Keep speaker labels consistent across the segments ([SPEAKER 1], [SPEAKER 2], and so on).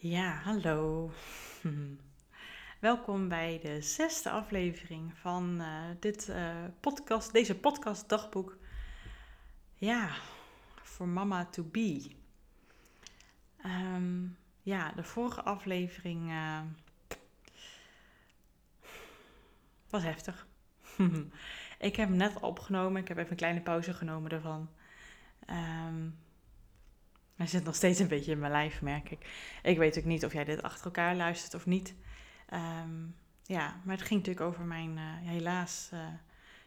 [SPEAKER 1] Ja, hallo. Welkom bij de zesde aflevering van uh, dit uh, podcast, deze podcast dagboek. Ja, voor mama to be. Um, ja, de vorige aflevering uh, was heftig. ik heb hem net opgenomen. Ik heb even een kleine pauze genomen ervan. Um, hij zit nog steeds een beetje in mijn lijf, merk ik. Ik weet ook niet of jij dit achter elkaar luistert of niet. Um, ja, maar het ging natuurlijk over mijn, uh, helaas uh,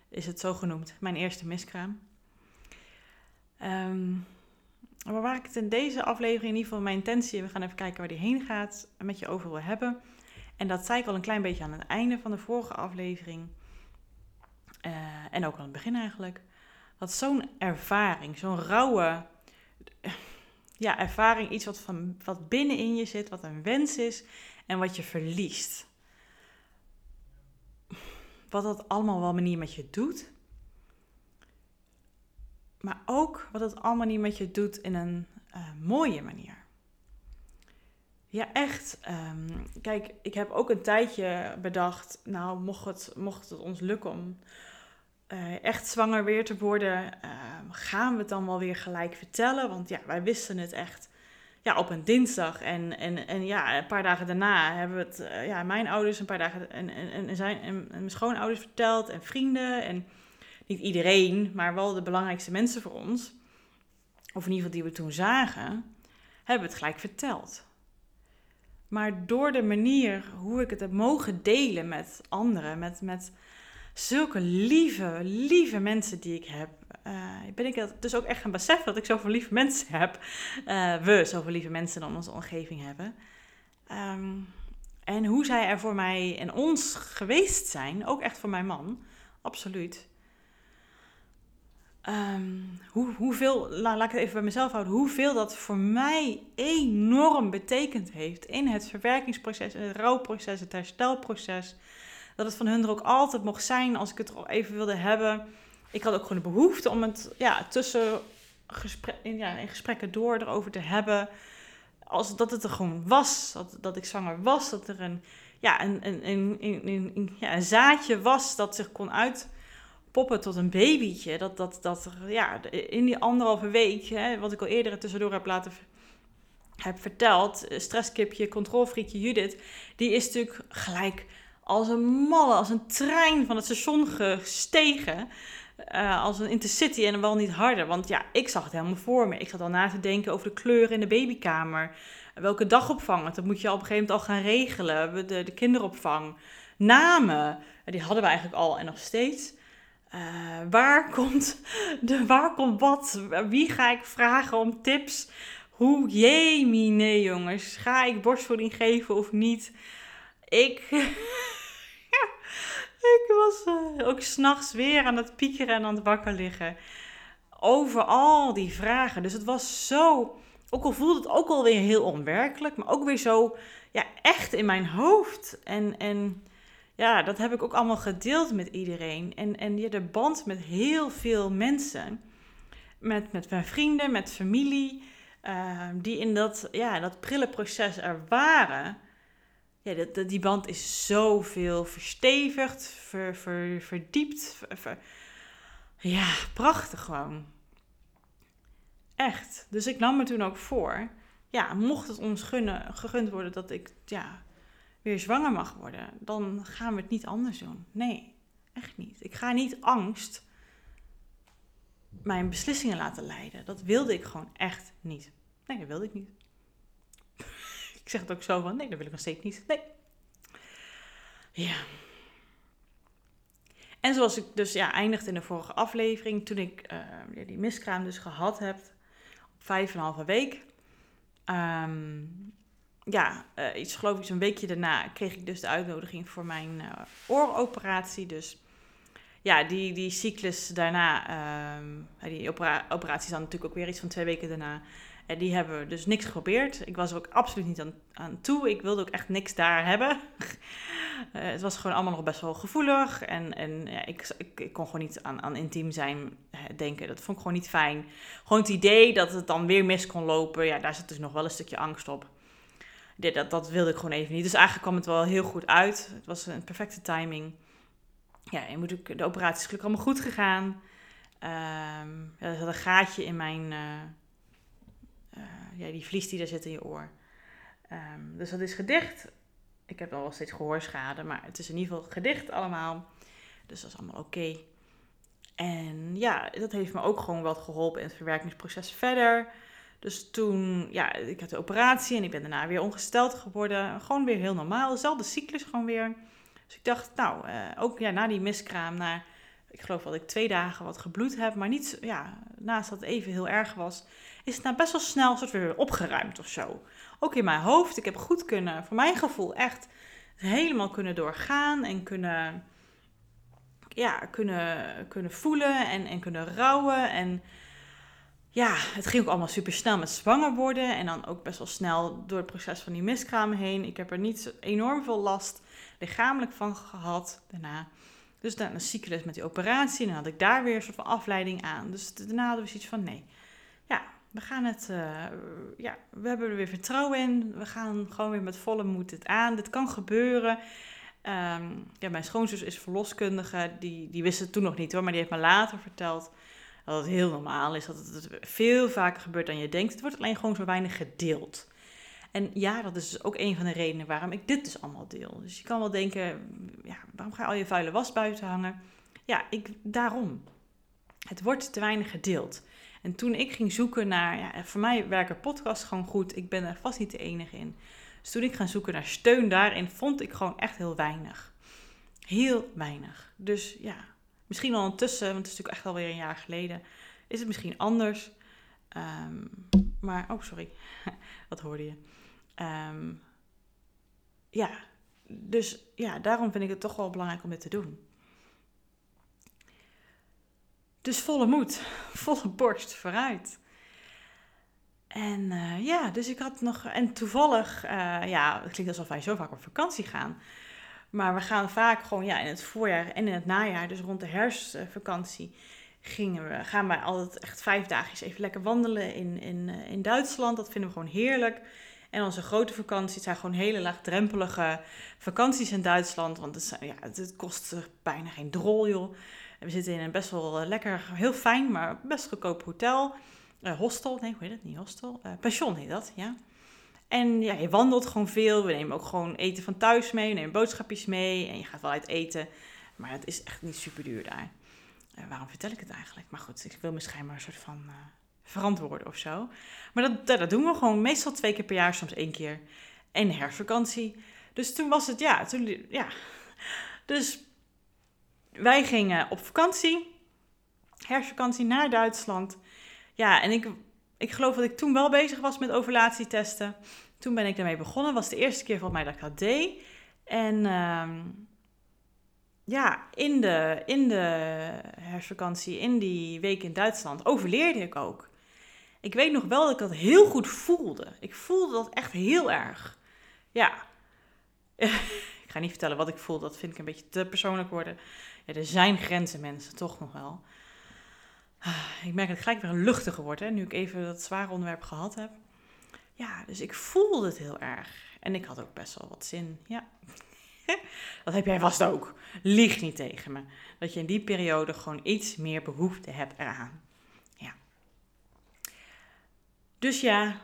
[SPEAKER 1] is het zo genoemd, mijn eerste miskraam. Um, maar waar ik het in deze aflevering, in ieder geval mijn intentie, we gaan even kijken waar die heen gaat, met je over wil hebben. En dat zei ik al een klein beetje aan het einde van de vorige aflevering. Uh, en ook aan het begin eigenlijk. Dat zo'n ervaring, zo'n rauwe ja, ervaring, iets wat, van, wat binnenin je zit, wat een wens is en wat je verliest. Wat dat allemaal wel manier met je doet. Maar ook wat het allemaal niet met je doet in een uh, mooie manier. Ja, echt. Um, kijk, ik heb ook een tijdje bedacht, nou, mocht het, mocht het ons lukken om uh, echt zwanger weer te worden, uh, gaan we het dan wel weer gelijk vertellen? Want ja, wij wisten het echt ja, op een dinsdag. En, en, en ja, een paar dagen daarna hebben we het, uh, ja, mijn ouders een paar dagen en, en, en, zijn, en, en mijn schoonouders verteld en vrienden. En niet iedereen, maar wel de belangrijkste mensen voor ons, of in ieder geval die we toen zagen, hebben we het gelijk verteld. Maar door de manier hoe ik het heb mogen delen met anderen, met, met zulke lieve, lieve mensen die ik heb. Uh, ben ik dus ook echt gaan beseffen dat ik zoveel lieve mensen heb. Uh, we zoveel lieve mensen in onze omgeving hebben. Um, en hoe zij er voor mij en ons geweest zijn, ook echt voor mijn man, absoluut. Um, hoe, hoeveel, la, laat ik het even bij mezelf houden, hoeveel dat voor mij enorm betekend heeft in het verwerkingsproces, in het rouwproces, het herstelproces dat het van hun er ook altijd mocht zijn als ik het er even wilde hebben. Ik had ook gewoon de behoefte om het ja, tussen gespre in, ja, in gesprekken door erover te hebben. Als dat het er gewoon was, dat, dat ik zwanger was, dat er een, ja, een, een, een, een, ja, zaadje was dat zich kon uitpoppen tot een babytje. Dat, dat, dat er ja, in die anderhalve week, hè, wat ik al eerder tussendoor heb laten heb verteld, stresskipje, controlfriekje Judith, die is natuurlijk gelijk als een malle, als een trein van het station gestegen. Uh, als een intercity en wel niet harder. Want ja, ik zag het helemaal voor me. Ik zat al na te denken over de kleuren in de babykamer. Welke dagopvang, want dat moet je op een gegeven moment al gaan regelen. De, de kinderopvang. Namen, die hadden we eigenlijk al en nog steeds. Uh, waar, komt de, waar komt wat? Wie ga ik vragen om tips? Hoe, jee, nee jongens. Ga ik borstvoeding geven of niet? Ik ik was uh, ook s'nachts weer aan het piekeren en aan het wakker liggen. Over al die vragen. Dus het was zo. Ook al voelde het ook alweer heel onwerkelijk, maar ook weer zo ja, echt in mijn hoofd. En, en ja, dat heb ik ook allemaal gedeeld met iedereen. En, en ja, de band met heel veel mensen. Met, met mijn vrienden, met familie. Uh, die in dat, ja, dat prille proces er waren ja, dat, die band is zoveel verstevigd, ver, ver, verdiept. Ver, ja, prachtig gewoon. Echt. Dus ik nam me toen ook voor, ja, mocht het ons gunnen, gegund worden dat ik ja, weer zwanger mag worden, dan gaan we het niet anders doen. Nee, echt niet. Ik ga niet angst mijn beslissingen laten leiden. Dat wilde ik gewoon echt niet. Nee, dat wilde ik niet. Zeg het ook zo van, nee, dat wil ik nog steeds niet. Nee. Ja. En zoals ik dus ja, eindigde in de vorige aflevering, toen ik uh, die miskraam dus gehad heb, op vijf en een halve week. Um, ja, uh, iets geloof ik zo'n weekje daarna kreeg ik dus de uitnodiging voor mijn uh, ooroperatie. Dus ja, die, die cyclus daarna, um, die opera operatie is dan natuurlijk ook weer iets van twee weken daarna. En die hebben dus niks geprobeerd. Ik was er ook absoluut niet aan, aan toe. Ik wilde ook echt niks daar hebben. uh, het was gewoon allemaal nog best wel gevoelig. En, en ja, ik, ik, ik, kon gewoon niet aan, aan intiem zijn eh, denken. Dat vond ik gewoon niet fijn. Gewoon het idee dat het dan weer mis kon lopen. Ja, daar zit dus nog wel een stukje angst op. dat, dat wilde ik gewoon even niet. Dus eigenlijk kwam het wel heel goed uit. Het was een perfecte timing. Ja, je moet ook, de operatie is gelukkig allemaal goed gegaan. Um, er een gaatje in mijn... Uh, uh, ja, die vlies die daar zit in je oor. Um, dus dat is gedicht. Ik heb al wel steeds gehoorschade, maar het is in ieder geval gedicht allemaal. Dus dat is allemaal oké. En ja, dat heeft me ook gewoon wat geholpen in het verwerkingsproces verder. Dus toen, ja, ik had de operatie en ik ben daarna weer ongesteld geworden. Gewoon weer heel normaal, dezelfde cyclus gewoon weer. Dus ik dacht, nou, uh, ook ja, na die miskraam, na, ik geloof dat ik twee dagen wat gebloed heb, maar niet, ja, naast dat het even heel erg was, is het nou best wel snel soort weer opgeruimd of zo. Ook in mijn hoofd, ik heb goed kunnen, voor mijn gevoel echt helemaal kunnen doorgaan en kunnen, ja, kunnen, kunnen voelen en, en kunnen rouwen en ja, het ging ook allemaal super snel met zwanger worden. En dan ook best wel snel door het proces van die miskraam heen. Ik heb er niet enorm veel last lichamelijk van gehad daarna. Dus dan een cyclus met die operatie. En dan had ik daar weer een soort van afleiding aan. Dus daarna hadden we zoiets van: nee, we gaan het. Uh, ja, we hebben er weer vertrouwen in. We gaan gewoon weer met volle moed het aan. Dit kan gebeuren. Um, ja, mijn schoonzus is verloskundige. Die, die wist het toen nog niet hoor, maar die heeft me later verteld dat het heel normaal is, dat het veel vaker gebeurt dan je denkt. Het wordt alleen gewoon zo weinig gedeeld. En ja, dat is dus ook een van de redenen waarom ik dit dus allemaal deel. Dus je kan wel denken, ja, waarom ga je al je vuile was buiten hangen? Ja, ik, daarom. Het wordt te weinig gedeeld. En toen ik ging zoeken naar, ja, voor mij werken podcasts gewoon goed. Ik ben er vast niet de enige in. Dus toen ik ga zoeken naar steun daarin, vond ik gewoon echt heel weinig. Heel weinig. Dus ja, Misschien al intussen, want het is natuurlijk echt alweer een jaar geleden, is het misschien anders. Um, maar, oh sorry, wat hoorde je? Um, ja, dus ja, daarom vind ik het toch wel belangrijk om dit te doen. Dus volle moed, volle borst vooruit. En uh, ja, dus ik had nog, en toevallig, uh, ja, het klinkt alsof wij zo vaak op vakantie gaan. Maar we gaan vaak gewoon ja, in het voorjaar en in het najaar, dus rond de herfstvakantie, gingen we, gaan we altijd echt vijf dagjes even lekker wandelen in, in, eh, in Duitsland. Dat vinden we gewoon heerlijk. En onze grote vakanties zijn gewoon hele laagdrempelige vakanties in Duitsland. Want het, ja, het, kost bijna geen drol, joh. We zitten in een best wel lekker, heel fijn, maar best goedkoop hotel. Uh, hostel, nee, hoe heet het niet? Hostel? Uh, pension heet dat, ja. En ja, je wandelt gewoon veel. We nemen ook gewoon eten van thuis mee. We nemen boodschapjes mee. En je gaat wel uit eten. Maar het is echt niet super duur daar. Waarom vertel ik het eigenlijk? Maar goed, ik wil me schijnbaar een soort van verantwoorden of zo. Maar dat, dat, doen we gewoon meestal twee keer per jaar, soms één keer. En herfstvakantie. Dus toen was het, ja, toen, ja. Dus wij gingen op vakantie. Herfstvakantie naar Duitsland. Ja, en ik ik geloof dat ik toen wel bezig was met ovulatietesten. Toen ben ik daarmee begonnen. was de eerste keer volgens mij dat ik dat deed. En ehm, ja, in de, in de herfstvakantie, in die week in Duitsland, overleerde ik ook. Ik weet nog wel dat ik dat heel goed voelde. Ik voelde dat echt heel erg. Ja. ik ga niet vertellen wat ik voel, dat vind ik een beetje te persoonlijk worden. Er zijn grenzen, mensen, toch nog wel. Ah, ik merk dat ik gelijk weer luchtiger word, hè, nu ik even dat zware onderwerp gehad heb. Ja, dus ik voelde het heel erg. En ik had ook best wel wat zin. Ja. dat heb jij vast ook. Lieg niet tegen me. Dat je in die periode gewoon iets meer behoefte hebt eraan. Ja. Dus ja,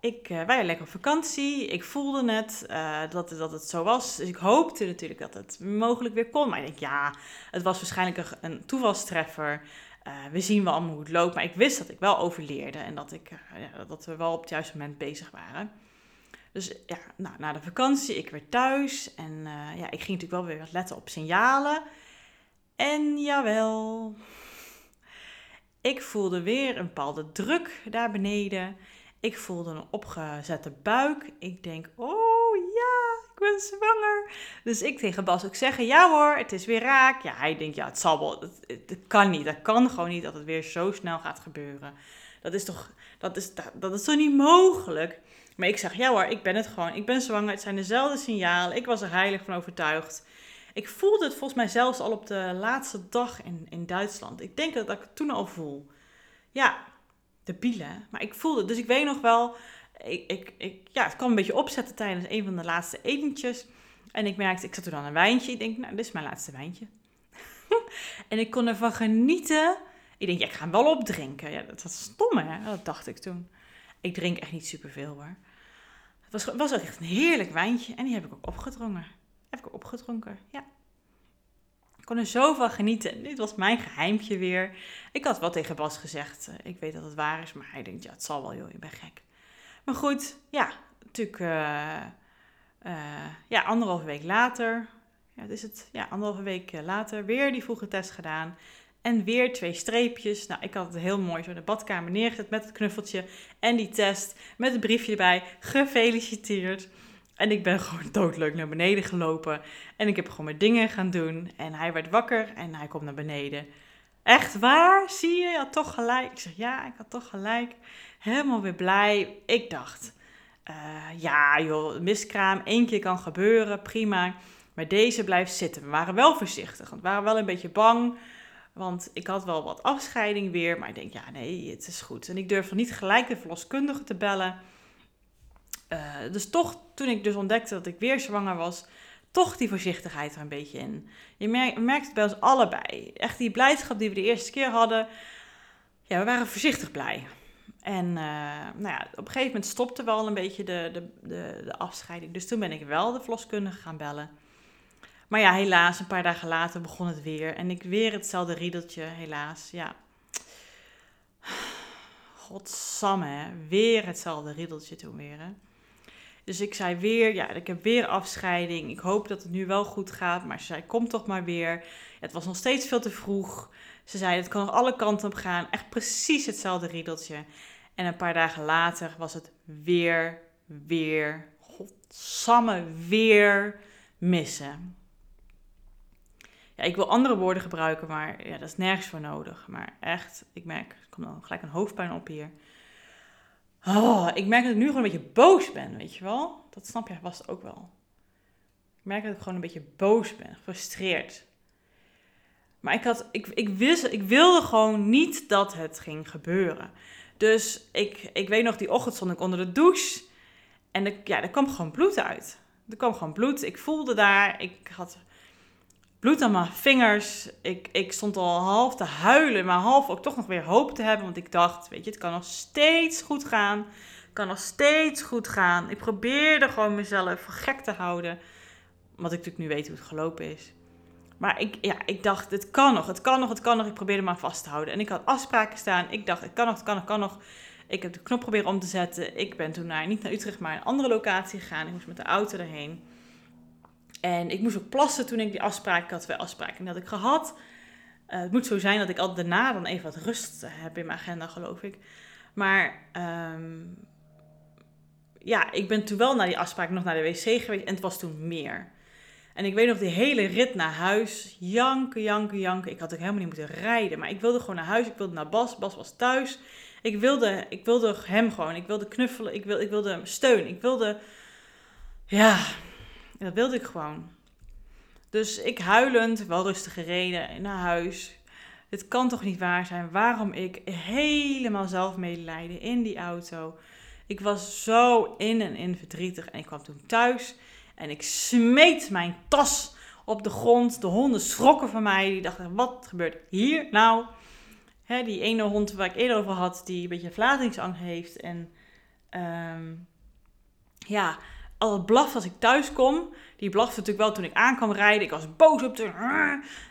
[SPEAKER 1] ik, uh, wij lekker op vakantie. Ik voelde het, uh, dat, dat het zo was. Dus ik hoopte natuurlijk dat het mogelijk weer kon. Maar ik denk, ja, het was waarschijnlijk een toevalstreffer. Uh, we zien wel allemaal hoe het loopt. Maar ik wist dat ik wel overleerde en dat, ik, dat we wel op het juiste moment bezig waren. Dus ja, nou, na de vakantie, ik weer thuis. En ja, ik ging natuurlijk wel weer wat letten op signalen. En jawel, ik voelde weer een bepaalde druk daar beneden. Ik voelde een opgezette buik. Ik denk, oh ja, ben zwanger. Dus ik tegen Bas ook zeggen, ja hoor, het is weer raak. Ja, hij denkt, ja, het zal wel. Het, kan niet. Dat kan gewoon niet dat het weer zo snel gaat gebeuren. Dat is toch, dat is, dat, dat is toch niet mogelijk? Maar ik zeg, ja hoor, ik ben het gewoon. Ik ben zwanger. Het zijn dezelfde signalen. Ik was er heilig van overtuigd. Ik voelde het volgens mij zelfs al op de laatste dag in, in Duitsland. Ik denk dat, dat ik het toen al voel. Ja, de bielen. Maar ik voelde. Dus ik weet nog wel, ik, ik, ik, ja, het kwam een beetje opzetten tijdens een van de laatste etentjes. En ik merkte, ik zat er dan een wijntje. Ik denk, nou, dit is mijn laatste wijntje. en ik kon ervan genieten. Ik denk, ja, ik ga hem wel opdrinken. Ja, dat was stom, hè? Dat dacht ik toen. Ik drink echt niet superveel, hoor. Het was, was echt een heerlijk wijntje. En die heb ik ook opgedrongen. Heb ik ook opgedronken, ja. Kon er zo genieten. Dit was mijn geheimpje weer. Ik had wel tegen Bas gezegd. Eh, ik weet dat het waar is, maar hij denkt, ja, het zal wel, joh, je bent gek. Maar goed, ja, natuurlijk... Uh, uh, ja, anderhalve week later, ja, is het, ja, anderhalve week later, weer die vroege test gedaan. En weer twee streepjes. Nou, ik had het heel mooi zo in de badkamer neergezet met het knuffeltje en die test. Met het briefje erbij. Gefeliciteerd. En ik ben gewoon doodleuk naar beneden gelopen. En ik heb gewoon mijn dingen gaan doen. En hij werd wakker en hij komt naar beneden. Echt waar? Zie je? Je had toch gelijk. Ik zeg ja, ik had toch gelijk. Helemaal weer blij. Ik dacht, uh, ja joh, miskraam, één keer kan gebeuren, prima. Maar deze blijft zitten. We waren wel voorzichtig, want we waren wel een beetje bang. Want ik had wel wat afscheiding weer, maar ik denk, ja nee, het is goed. En ik durfde niet gelijk de verloskundige te bellen. Uh, dus toch, toen ik dus ontdekte dat ik weer zwanger was, toch die voorzichtigheid er een beetje in. Je merkt het bij ons allebei. Echt die blijdschap die we de eerste keer hadden. Ja, we waren voorzichtig blij. En uh, nou ja, op een gegeven moment stopte wel een beetje de, de, de, de afscheiding. Dus toen ben ik wel de verloskundige gaan bellen. Maar ja, helaas, een paar dagen later begon het weer. En ik weer hetzelfde riedeltje, helaas. Ja. Godsamme, hè. Weer hetzelfde riedeltje toen weer, hè. Dus ik zei weer, ja, ik heb weer afscheiding. Ik hoop dat het nu wel goed gaat. Maar ze zei, kom toch maar weer. Het was nog steeds veel te vroeg. Ze zei, het kan nog alle kanten op gaan. Echt precies hetzelfde riedeltje. En een paar dagen later was het weer, weer, godsamme, weer missen. Ja, ik wil andere woorden gebruiken, maar ja, dat is nergens voor nodig. Maar echt, ik merk, er komt dan gelijk een hoofdpijn op hier. Oh, ik merk dat ik nu gewoon een beetje boos ben, weet je wel? Dat snap je vast ook wel. Ik merk dat ik gewoon een beetje boos ben, gefrustreerd. Maar ik, had, ik, ik, wist, ik wilde gewoon niet dat het ging gebeuren. Dus ik, ik weet nog, die ochtend stond ik onder de douche. En ja, er kwam gewoon bloed uit. Er kwam gewoon bloed. Ik voelde daar, ik had bloed aan mijn vingers. Ik, ik stond al half te huilen, maar half ook toch nog weer hoop te hebben. Want ik dacht, weet je, het kan nog steeds goed gaan. Het kan nog steeds goed gaan. Ik probeerde gewoon mezelf voor gek te houden. Wat ik natuurlijk nu weet hoe het gelopen is. Maar ik, ja, ik dacht, het kan nog, het kan nog, het kan nog. Ik probeerde maar vast te houden. En ik had afspraken staan. Ik dacht, het kan nog, het kan nog, het kan nog. Ik heb de knop proberen om te zetten. Ik ben toen naar, niet naar Utrecht, maar naar een andere locatie gegaan. Ik moest met de auto erheen. En ik moest ook plassen toen ik die afspraak, had twee afspraken, had ik gehad. Uh, het moet zo zijn dat ik altijd daarna dan even wat rust heb in mijn agenda, geloof ik. Maar um, ja, ik ben toen wel naar die afspraak nog naar de wc geweest en het was toen meer. En ik weet nog die hele rit naar huis, janken, janken, janken. Ik had ook helemaal niet moeten rijden, maar ik wilde gewoon naar huis. Ik wilde naar Bas, Bas was thuis. Ik wilde, ik wilde hem gewoon, ik wilde knuffelen, ik wilde, ik wilde steun. Ik wilde, ja, en dat wilde ik gewoon. Dus ik huilend, wel rustig gereden naar huis. Dit kan toch niet waar zijn? Waarom ik helemaal zelf medelijden in die auto. Ik was zo in en in verdrietig. En ik kwam toen thuis en ik smeet mijn tas op de grond. De honden schrokken van mij. Die dachten, wat gebeurt hier nou? Die ene hond waar ik eerder over had, die een beetje verlatingsangst heeft. En um, ja, al het blaf als ik thuis kom. Die blafte natuurlijk wel toen ik aankwam rijden. Ik was boos op de...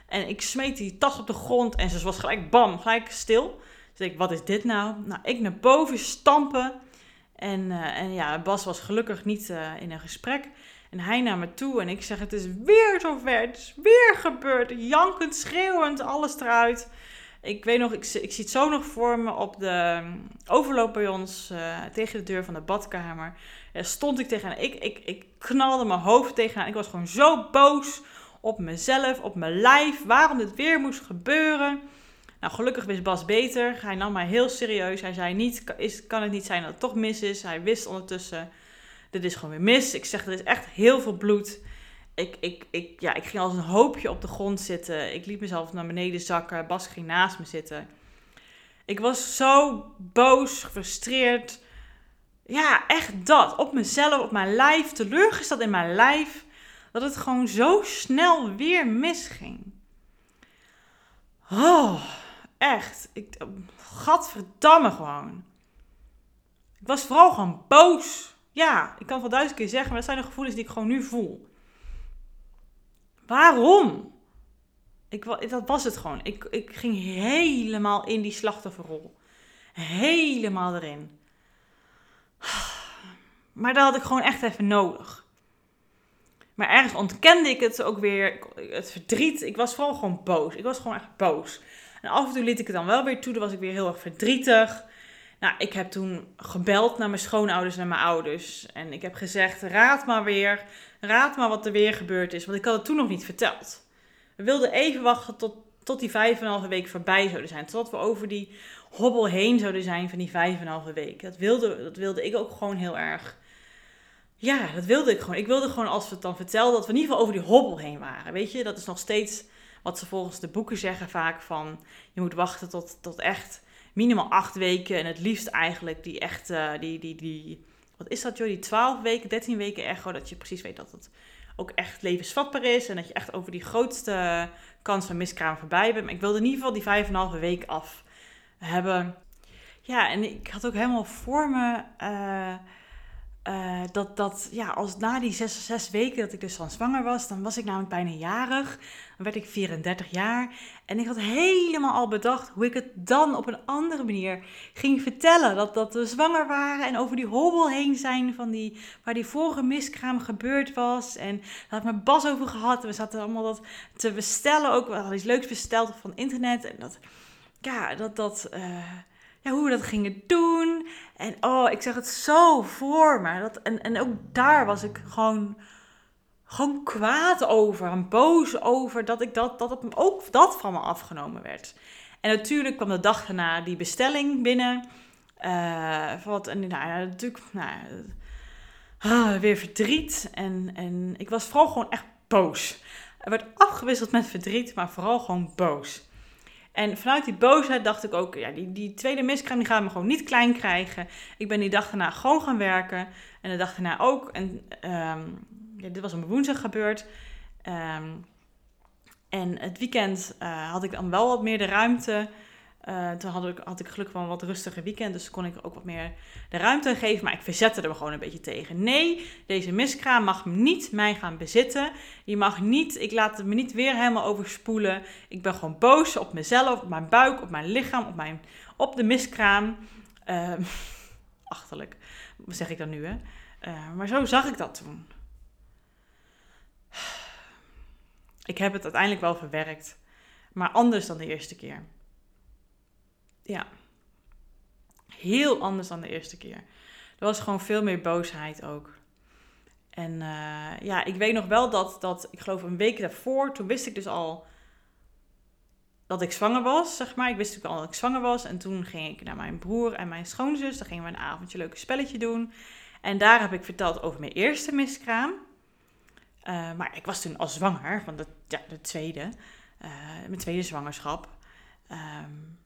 [SPEAKER 1] En ik smeet die tas op de grond en ze was gelijk bam, gelijk stil. Dus ik, wat is dit nou? Nou, ik naar boven stampen. En, uh, en ja, Bas was gelukkig niet uh, in een gesprek. En hij naar me toe en ik zeg, het is weer zover. Het is weer gebeurd. Jankend, schreeuwend, alles eruit. Ik weet nog, ik, ik zie het zo nog voor me op de mm, overloop bij ons uh, tegen de deur van de badkamer. Daar stond ik tegen ik, ik, ik knalde mijn hoofd tegenaan. Ik was gewoon zo boos op mezelf, op mijn lijf, waarom dit weer moest gebeuren. Nou, gelukkig wist Bas beter. Hij nam mij heel serieus. Hij zei niet, is, kan het niet zijn dat het toch mis is? Hij wist ondertussen, dit is gewoon weer mis. Ik zeg, er is echt heel veel bloed ik, ik, ik, ja, ik ging als een hoopje op de grond zitten. Ik liet mezelf naar beneden zakken. Bas ging naast me zitten. Ik was zo boos, gefrustreerd. ja, echt dat. Op mezelf, op mijn lijf, teleurgesteld in mijn lijf. Dat het gewoon zo snel weer misging. Oh, echt. Ik, gadverdamme gewoon. Ik was vooral gewoon boos. Ja, ik kan het wel duizend keer zeggen, maar dat zijn de gevoelens die ik gewoon nu voel. Waarom? Ik, dat was het gewoon. Ik, ik ging helemaal in die slachtofferrol. Helemaal erin. Maar dat had ik gewoon echt even nodig. Maar ergens ontkende ik het ook weer. Het verdriet. Ik was vooral gewoon boos. Ik was gewoon echt boos. En af en toe liet ik het dan wel weer toe. Dan was ik weer heel erg verdrietig. Nou, ik heb toen gebeld naar mijn schoonouders en mijn ouders. En ik heb gezegd: raad maar weer. Raad maar wat er weer gebeurd is. Want ik had het toen nog niet verteld. We wilden even wachten tot, tot die vijf en een halve week voorbij zouden zijn. Totdat we over die hobbel heen zouden zijn van die vijf en een halve week. Dat wilde, dat wilde ik ook gewoon heel erg. Ja, dat wilde ik gewoon. Ik wilde gewoon als we het dan vertelden, dat we in ieder geval over die hobbel heen waren. Weet je, dat is nog steeds wat ze volgens de boeken zeggen vaak van... je moet wachten tot, tot echt minimaal acht weken. En het liefst eigenlijk die echt, uh, die, die, die, wat is dat joh, die twaalf weken, dertien weken echo. Dat je precies weet dat het ook echt levensvatbaar is. En dat je echt over die grootste kans van miskraam voorbij bent. Maar ik wilde in ieder geval die vijf en een halve week af hebben. Ja, en ik had ook helemaal voor me... Uh, uh, dat, dat, ja, als na die zes, zes weken dat ik dus dan zwanger was, dan was ik namelijk bijna jarig. Dan werd ik 34 jaar. En ik had helemaal al bedacht hoe ik het dan op een andere manier ging vertellen. Dat, dat we zwanger waren en over die hobbel heen zijn van die, waar die vorige miskraam gebeurd was. En daar had mijn Bas over gehad. En we zaten allemaal dat te bestellen ook. We hadden iets leuks besteld van internet. En dat, ja, dat, dat... Uh, ja, hoe we dat gingen doen. En oh, ik zeg het zo voor me. Dat, en, en ook daar was ik gewoon, gewoon kwaad over en boos over dat, ik dat, dat het, ook dat van me afgenomen werd. En natuurlijk kwam de dag daarna die bestelling binnen. Uh, wat, en nou ja, natuurlijk, nou, uh, weer verdriet. En, en ik was vooral gewoon echt boos. Er werd afgewisseld met verdriet, maar vooral gewoon boos. En vanuit die boosheid dacht ik ook, ja, die, die tweede miskraam gaat me gewoon niet klein krijgen. Ik ben die dag daarna gewoon gaan werken. En de dag daarna ook. En um, ja, dit was op woensdag gebeurd. Um, en het weekend uh, had ik dan wel wat meer de ruimte uh, toen had ik, had ik gelukkig wel een wat rustiger weekend, dus kon ik ook wat meer de ruimte geven. Maar ik verzette er gewoon een beetje tegen. Nee, deze miskraam mag niet mij gaan bezitten. Je mag niet, ik laat het me niet weer helemaal overspoelen. Ik ben gewoon boos op mezelf, op mijn buik, op mijn lichaam, op, mijn, op de miskraam. Uh, achterlijk, zeg ik dan nu hè. Uh, maar zo zag ik dat toen. Ik heb het uiteindelijk wel verwerkt, maar anders dan de eerste keer. Ja. Heel anders dan de eerste keer. Er was gewoon veel meer boosheid ook. En uh, ja, ik weet nog wel dat, dat, ik geloof een week daarvoor, toen wist ik dus al dat ik zwanger was, zeg maar. Ik wist natuurlijk al dat ik zwanger was. En toen ging ik naar mijn broer en mijn schoonzus. Dan gingen we een avondje leuk spelletje doen. En daar heb ik verteld over mijn eerste miskraam. Uh, maar ik was toen al zwanger, van de, ja, de tweede. Uh, mijn tweede zwangerschap. Um,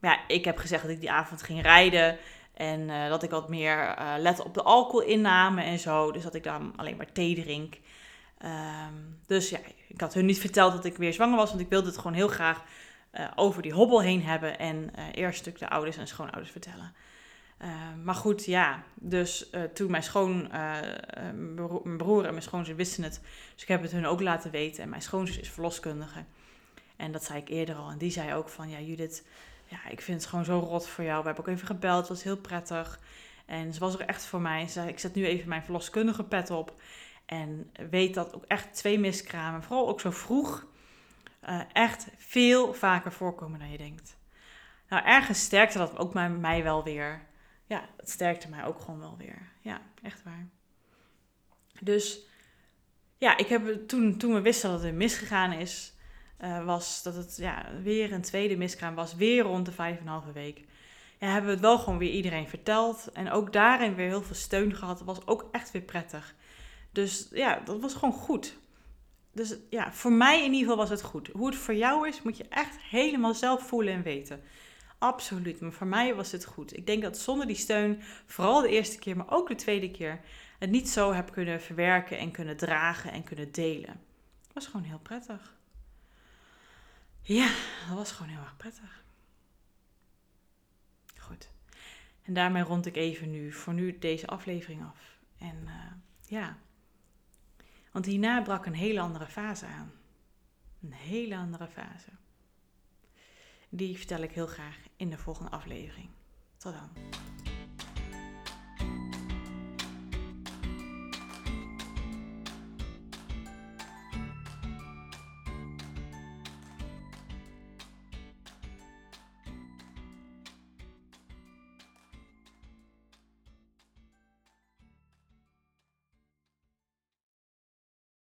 [SPEAKER 1] ja, ik heb gezegd dat ik die avond ging rijden. En uh, dat ik wat meer uh, let op de alcoholinname en zo. Dus dat ik dan alleen maar thee drink. Um, dus ja, ik had hun niet verteld dat ik weer zwanger was. Want ik wilde het gewoon heel graag uh, over die hobbel heen hebben. En eerst stuk de ouders en schoonouders vertellen. Uh, maar goed, ja. Dus toen mijn schoon, broer en mijn schoonzus wisten het. Dus ik heb het hun ook laten weten. En mijn schoonzus is verloskundige. En dat zei ik eerder al. En die zei ook van, ja Judith, ja, ik vind het gewoon zo rot voor jou. We hebben ook even gebeld, het was heel prettig. En ze was er echt voor mij. Ze zei, ik zet nu even mijn verloskundige pet op. En weet dat ook echt twee miskramen, vooral ook zo vroeg, uh, echt veel vaker voorkomen dan je denkt. Nou, ergens sterkte dat ook mij wel weer. Ja, het sterkte mij ook gewoon wel weer. Ja, echt waar. Dus ja, ik heb toen, toen we wisten dat het misgegaan is, uh, was dat het ja, weer een tweede miskraam was, weer rond de vijf en een halve week. Ja, hebben we het wel gewoon weer iedereen verteld. En ook daarin weer heel veel steun gehad. Dat was ook echt weer prettig. Dus ja, dat was gewoon goed. Dus ja, voor mij in ieder geval was het goed. Hoe het voor jou is, moet je echt helemaal zelf voelen en weten. Absoluut, maar voor mij was het goed. Ik denk dat zonder die steun, vooral de eerste keer, maar ook de tweede keer, het niet zo heb kunnen verwerken en kunnen dragen en kunnen delen. Het was gewoon heel prettig. Ja, dat was gewoon heel erg prettig. Goed. En daarmee rond ik even nu, voor nu deze aflevering af. En uh, ja, want hierna brak een hele andere fase aan. Een hele andere fase. Die vertel ik heel graag in de volgende aflevering. Tot dan.